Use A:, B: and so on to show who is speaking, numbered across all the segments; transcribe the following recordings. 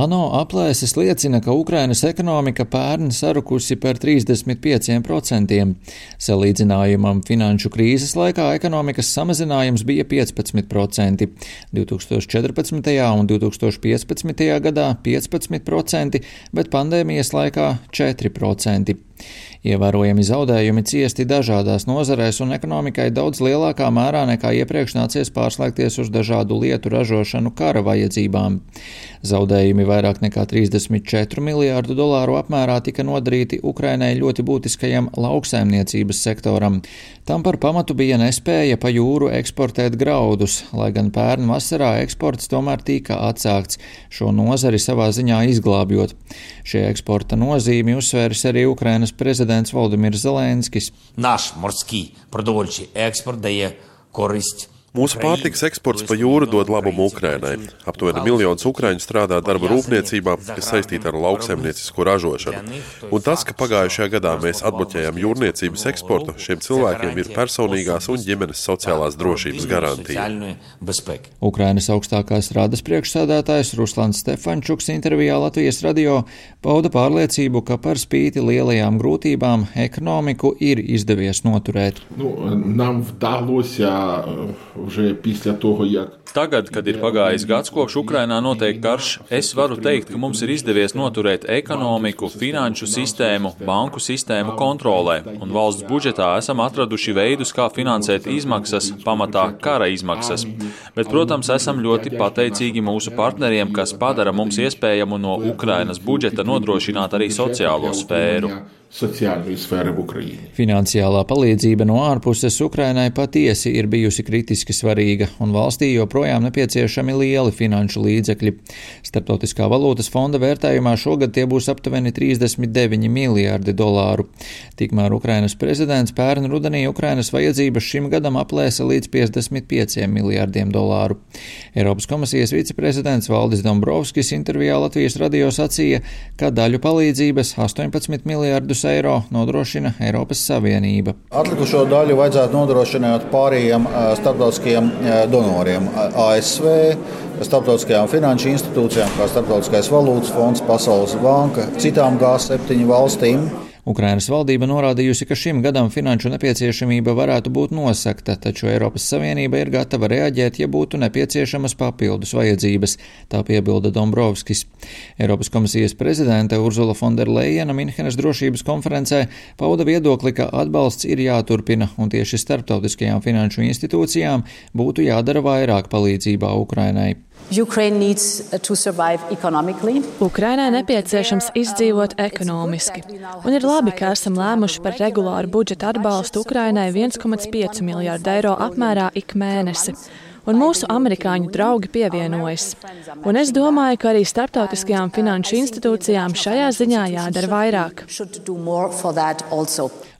A: ANO aplēses liecina, ka Ukrainas ekonomika pērn sarukusi par 35%. Salīdzinājumam finanšu krīzes laikā ekonomikas samazinājums bija 15%, 2014. un 2015. gadā 15%, bet pandēmijas laikā 4%. Ievērojami zaudējumi ciesti dažādās nozarēs un ekonomikai daudz lielākā mērā nekā iepriekš nācies pārslēgties uz dažādu lietu ražošanu kara vajadzībām. Zaudējumi vairāk nekā 34 miljārdu dolāru apmērā tika nodarīti Ukrainai ļoti būtiskajam lauksaimniecības sektoram. Tam par pamatu bija nespēja pa jūru eksportēt graudus, lai gan pērn vasarā eksports tomēr tika atsākts, šo nozari savā ziņā izglābjot. Šie eksporta nozīmi uzsvērs arī Ukrainas prezidents президент Володимир Зеленський.
B: Наш морський продовольчий експорт дає користь
C: Mūsu pārtikas eksports pa jūru dod labumu Ukrainai. Aptuveni miljons ukrāņu strādā darba rūpniecībā, kas saistīta ar lauksaimniecisko ražošanu. Un tas, ka pagājušajā gadā mēs atbloķējām jūrniecības eksportu, šiem cilvēkiem ir personīgās un ģimenes sociālās drošības garantija.
A: Ukrainas augstākās rādas priekšsēdētājs Ruslans Stefančuks intervijā Latvijas radio pauda pārliecību, ka par spīti lielajām grūtībām ekonomiku ir izdevies noturēt.
D: Nu, вже після того, як
E: Tagad, kad ir pagājis gads kopš Ukrainā notiek karš, es varu teikt, ka mums ir izdevies noturēt ekonomiku, finanšu sistēmu, banku sistēmu kontrolē, un valsts budžetā esam atraduši veidus, kā finansēt izmaksas, pamatā kara izmaksas. Bet, protams, esam ļoti pateicīgi mūsu partneriem, kas padara mums iespējamu no Ukrainas budžeta nodrošināt arī sociālo sfēru.
A: Finansiālā palīdzība no ārpuses Ukrainai patiesi ir bijusi kritiski svarīga, un valstī joprojām nepieciešami lieli finanšu līdzekļi. Startautiskā valūtas fonda vērtējumā šogad tie būs aptuveni 39 miljārdi dolāru. Tikmēr Ukrainas prezidents pērn rudenī Ukrainas vajadzības šim gadam aplēsa līdz 55 miljārdiem dolāru. Eiropas komisijas viceprezidents Valdis Dombrovskis intervijā Latvijas radio sacīja, ka daļu palīdzības 18 miljārdus eiro nodrošina Eiropas Savienība.
F: Atlikušo daļu vajadzētu nodrošināt pārējiem starptautiskiem donoriem - ASV, starptautiskajām finanšu institūcijām, kā Starptautiskais valūtas fonds, Pasaules banka, citām G7 valstīm.
A: Ukrainas valdība norādījusi, ka šim gadam finanšu nepieciešamība varētu būt nosakta, taču Eiropas Savienība ir gatava reaģēt, ja būtu nepieciešamas papildus vajadzības, tā piebilda Dombrovskis. Eiropas komisijas prezidente Urzula Fonderleina Minhenes drošības konferencē pauda viedokli, ka atbalsts ir jāturpina un tieši starptautiskajām finanšu institūcijām būtu jādara vairāk palīdzībā Ukrainai.
G: Ukrainai nepieciešams izdzīvot ekonomiski, un ir labi, ka esam lēmuši par regulāru budžeta atbalstu Ukrainai 1,5 miljārdu eiro apmērā ik mēnesi. Un mūsu amerikāņu draugi pievienojas. Un es domāju, ka arī starptautiskajām finanšu institūcijām šajā ziņā jādara vairāk.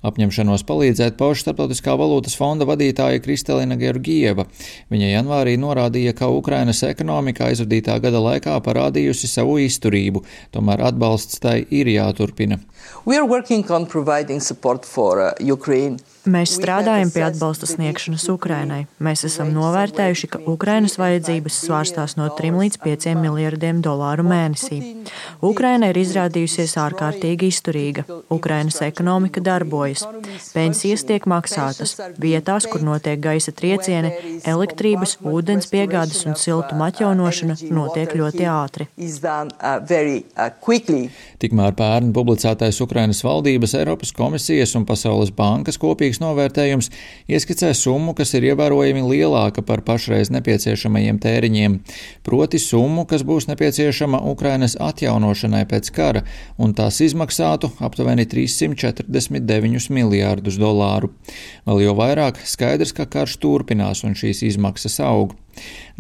A: Apņemšanos palīdzēt pauž Startautiskā valūtas fonda vadītāja Kristelina Georgieva. Viņa janvārī norādīja, ka Ukrainas ekonomika aizvadītā gada laikā parādījusi savu izturību, tomēr atbalsts tai ir jāturpina.
G: Uh. Mēs strādājam pie atbalsta sniegšanas Ukrainai. Mēs esam novērtējuši, ka Ukrainas vajadzības svārstās no 3 līdz 5 miljardiem dolāru mēnesī. Ukraina ir izrādījusies ārkārtīgi izturīga. Ukrainas ekonomika darbojas. Pensijas tiek maksātas. Vietās, kur notiek gaisa triecieni, elektrības, ūdens piegādes un siltuma atjaunošana notiek ļoti ātri.
A: Tikmēr pērn publicētais Ukrainas valdības, Eiropas komisijas un Pasaules bankas kopīgi kopīgs novērtējums ieskicē summu, kas ir ievērojami lielāka par pašreiz nepieciešamajiem tēriņiem, proti summu, kas būs nepieciešama Ukrainas atjaunošanai pēc kara, un tās izmaksātu aptuveni 349 miljārdus dolāru. Vēl jau vairāk skaidrs, ka karš turpinās un šīs izmaksas aug.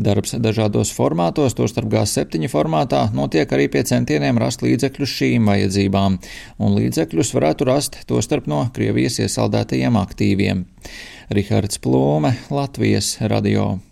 A: Darbs dažādos formātos, tostarp G7 formātā, notiek arī pie centieniem rast līdzekļus šīm vajadzībām, un līdzekļus varētu rast tostarp no Krievijas iesaldētajiem aktīviem. Rihards Plūme, Latvijas radio.